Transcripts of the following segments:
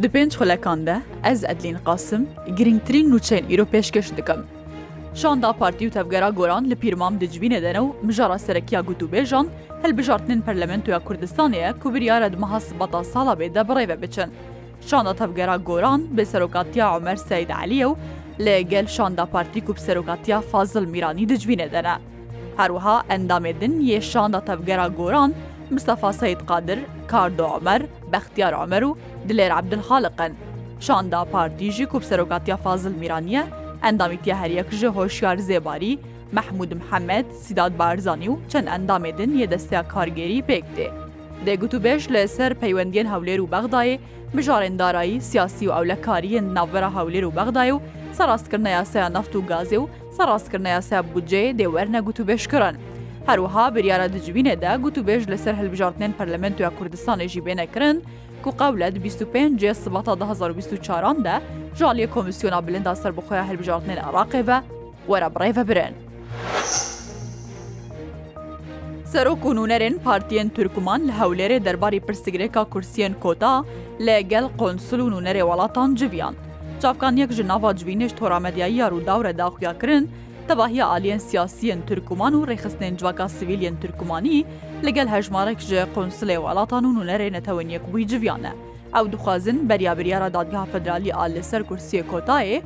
Di pênc xulekan de ez edlîn qasim girngtirîn nûçeyên îro pêşkeş dikim. Şanda Partî û Tevgera Goran li pîrmam dicivînê dene û mijara serekiya gotûbêjan helbijartinin Parlamentoya Kurdistanê ye ku biryara di meha sibata sala bê de birêve biçin. Şanda Tevgera Goran bi serokatiya Omer Seyd Aliye û lê gel şanda Partî ku serokatiya Fazil Mîranî dicivînê dene. Herwiha endamê din yê şanda Tevgera Goran, Mustafa Seyid Qadir, Kardo Omer, Bextiyar Omer û Dilêr Ebdilxaliqin. Şanda partî jî ku serokatiya Fazil Miraniye, endamîtiya heriyek ji hoşyar zêbarî, Mehmud Mihemed, Sidad Barzanî û çend endamê din yê desteya kargerî pêkdê. Dêgutûbêj li ser peywendiyên hewlêr û bexdayê mijarên darayî siyasî û ewlekariyên navvera hewlêr û bexdayê û serrastkirina yasaya neft û gazê û serrastkirina yasaya budceyê dêwerne gotûbêj kirin. هەروەها بریاە دجوینەدا گوتوبێژ لەسەر هەلبژارتنێن پەرلەمنتوە کوردستانێکی بێنەکردن و قەولەت 25 سباتا 2024دا ژالیە کۆمیسیۆنا بلندا سەر بخۆیە هەلبژارتنێن عراقێڤە وەرە بڕێڤە برن. سەرۆک و نوونەرێن پارتیەن تورکمان لە هەولێرێ دەرباری پرسیگرێکا کورسیەن کۆتا لەگەل قۆنسل و نوونەرێ وڵاتان جویان. چاپکان یەک ژناوا جوینش تۆرامەدیایی یاڕووداورە داخویاکردن تەباهی ئالیەن سیاسیەن ترکمان و ڕێخستنێن جوواکە سیویلەن ترکمانی لەگەل هەژمارێک ژێ قۆنسلێ وڵاتان و نونەرێ نەتەوەنیەک بووی جویانە. ئەو دوخوازن بەریابریارە دادگا فدرالی ئال لەسەر کورسیە کۆتایێ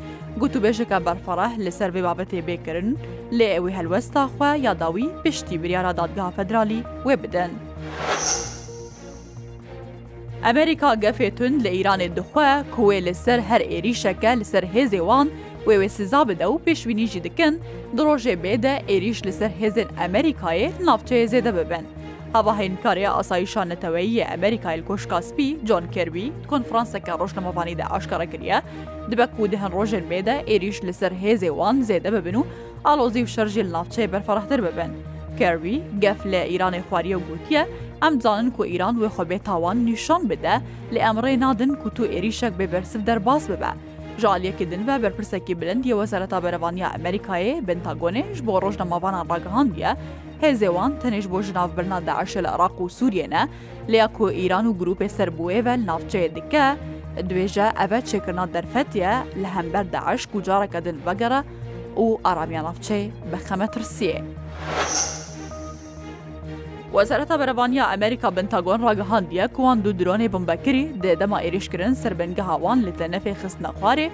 گوتوبێژەکە بەرفەڕەح لەسەر بێ بابەتێ بێکردن لێ ئەوی هەلوەستا خوا یاداوی پشتی بریارە دادگا فدرالی وێ بدەن. ئەمریکا گەفێتون لە ئیرانێ دخوا کوێ لەسەر هەر ئێریشەکە لەسەر هێزێوان وێوێ سزا بدە و پێشوینیژی دکن درۆژێ بێدە عێریش لەسەر هێزن ئەمریکایە ناوچەیە زێدە ببن. هەواهێنکاریە ئاساییشانەتەوەیی ئەمریکای کۆشکاسپی جۆن کەروی کۆنفرانسەکە ڕۆژنەمەوانیدا ئاشکارەکریە دبە و دهەن ڕۆژێن بێدە عێریش لەسەر هێزێوان زێدە ببن و ئالۆزی و شەرژی ناوچەیە بەرفەرەختر ببن. کەروی گەف لە ئیرانی خواریە گوتیە ئەمزانن کو ئیران وێ خۆبێ تاوان نیشان بدە لێ ئەمڕێ نادن کووت و عێریشەک بێبەرسف دەرباز ببە. ji aliyekidin ve berpirsekî bilindiye Wezareta Berevaniya Amerîkayê Bentagonê ji bo rojnamavana ragihandiye, hêzê wan tenêj bo ji navbirna deeşe li Iraq û Sûriyê ne, lêya ku îran û grupê serbûê ve navçeyê dike, dibêje ev çêkirna derfetiye li hember deeş ku careke din vegere û aramiya navçey bi xemetirsiye. وەزارەتە بەرەبانیا ئەمریکا بنتاگۆن ڕاگەهاندیە کوان دوو درۆنێ بمبەکری دێدەما عێریشکردن سربنگە هاوان لە تەنەفێ خستنە خوارێ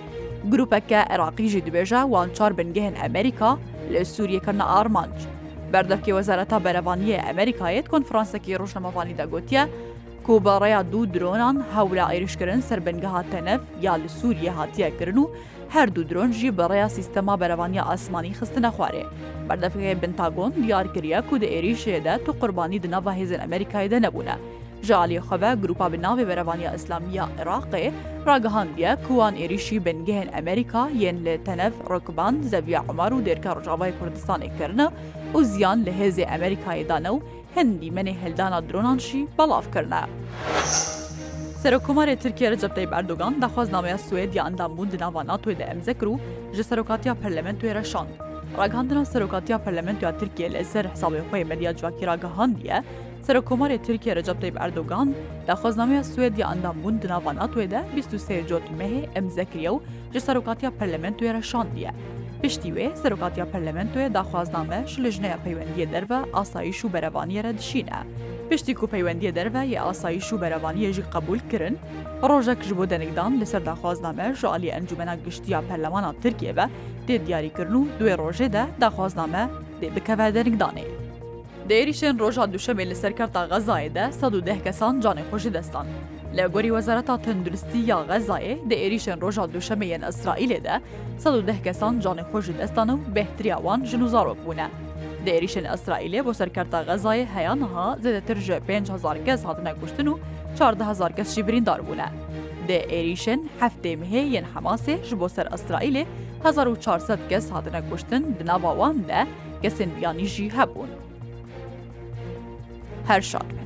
گرروپەکە عێراقیژی دبێژە وان چار بنگەهێن ئەمریکا لە سووریەکردە ئارمانج. بەردەکی وەزارەتە بەرەوانیە ئەمریکایەت کۆنفرانسەکی ڕۆژنەمەوانی دەگوتیە کۆباڕەیە دوو درۆنان هەورا عێرشکردن سربنگەها تەنەف یا لە سووریە هاتیەکردن و هەردوو درۆنژی بەڕێیا سیستەما بەرەوانی ئاسمانی خستنە خوارێ بەردەفەکەی بنتاگۆن دیارکریا کو دە عێریشێدا تو قوربانی دنە بە هێزن ئەمریکایدا نەبوونە ji aliyê xwebe grupa bi navê berevaniya İslamiya Iraqê ragihandiye ku an êrişî bin gehên Emerîka yên li tenef rokiban zeviya Umar û derka Rojavayê Kurdistanê kirine û ziyan li hêzê Emerîkayê dane û hindî menê heldana dronan şî belav kirine. Serokkomarê Tirkiye Recep Tayyip Erdogan daxwaznameya Swêd ya endambûn di nava NATOyê de emzekir û ji serokatiya parlamentoyê reşand. Ragihandina serokatiya parlamentoya Tirkiye li ser hesabê xwe medya civakî ragihandiye, Serokkomarê Tirkiye Recep Tayyip Erdogan li xweznameya Swêdiya andambûn di nava NATOê de 23 cot mehê em zekiriye û ji serokatiya parlamentoya re şandiye. Piştî wê serokatiya parlamentoya daxwazname ji lijneya peywendiye derve asayiş û berevaniye re dişîne. Piştî ku peywendiye derve yê asayiş û berevaniye jî qebul kirin, rojek ji bo denekdan li ser daxwazname ji aliyê encumena giştiya Perlemana Tirkiye ve tê diyarîkirin û duê rojê de daxwazname dê bikeve denekdanê. دێریشێن ڕۆژان دووشەمێ لەسەر کەفتا غەزایەدا ١ده کەسان جانێ خۆشی دەستان. لە گۆری وەزارەتا تەندروستی یا غەزایێ دە ئێریشێن ڕۆژان دووشەمەیەن ئەسرائیلێدا ١ده کەسان جانێ خۆشی دەستان و بەهتریاوان ژن و زارۆک بوونە. دێریشن ئەسرائیلێ بۆ سەرکەرتا غەزای هەیانها زێدەترژە 5هزار کەس هاتنە کوشتن و 14هزار کەسشی بریندار بوونە. دە ئێریشن هەفتێ مهەیە یەن حەماسێش بۆ سەر ئەسرائیلێ 1400 کەس هاتنە کوشتن دناباوان لە کەسن بیانیژی هەبوون. هەر شاد.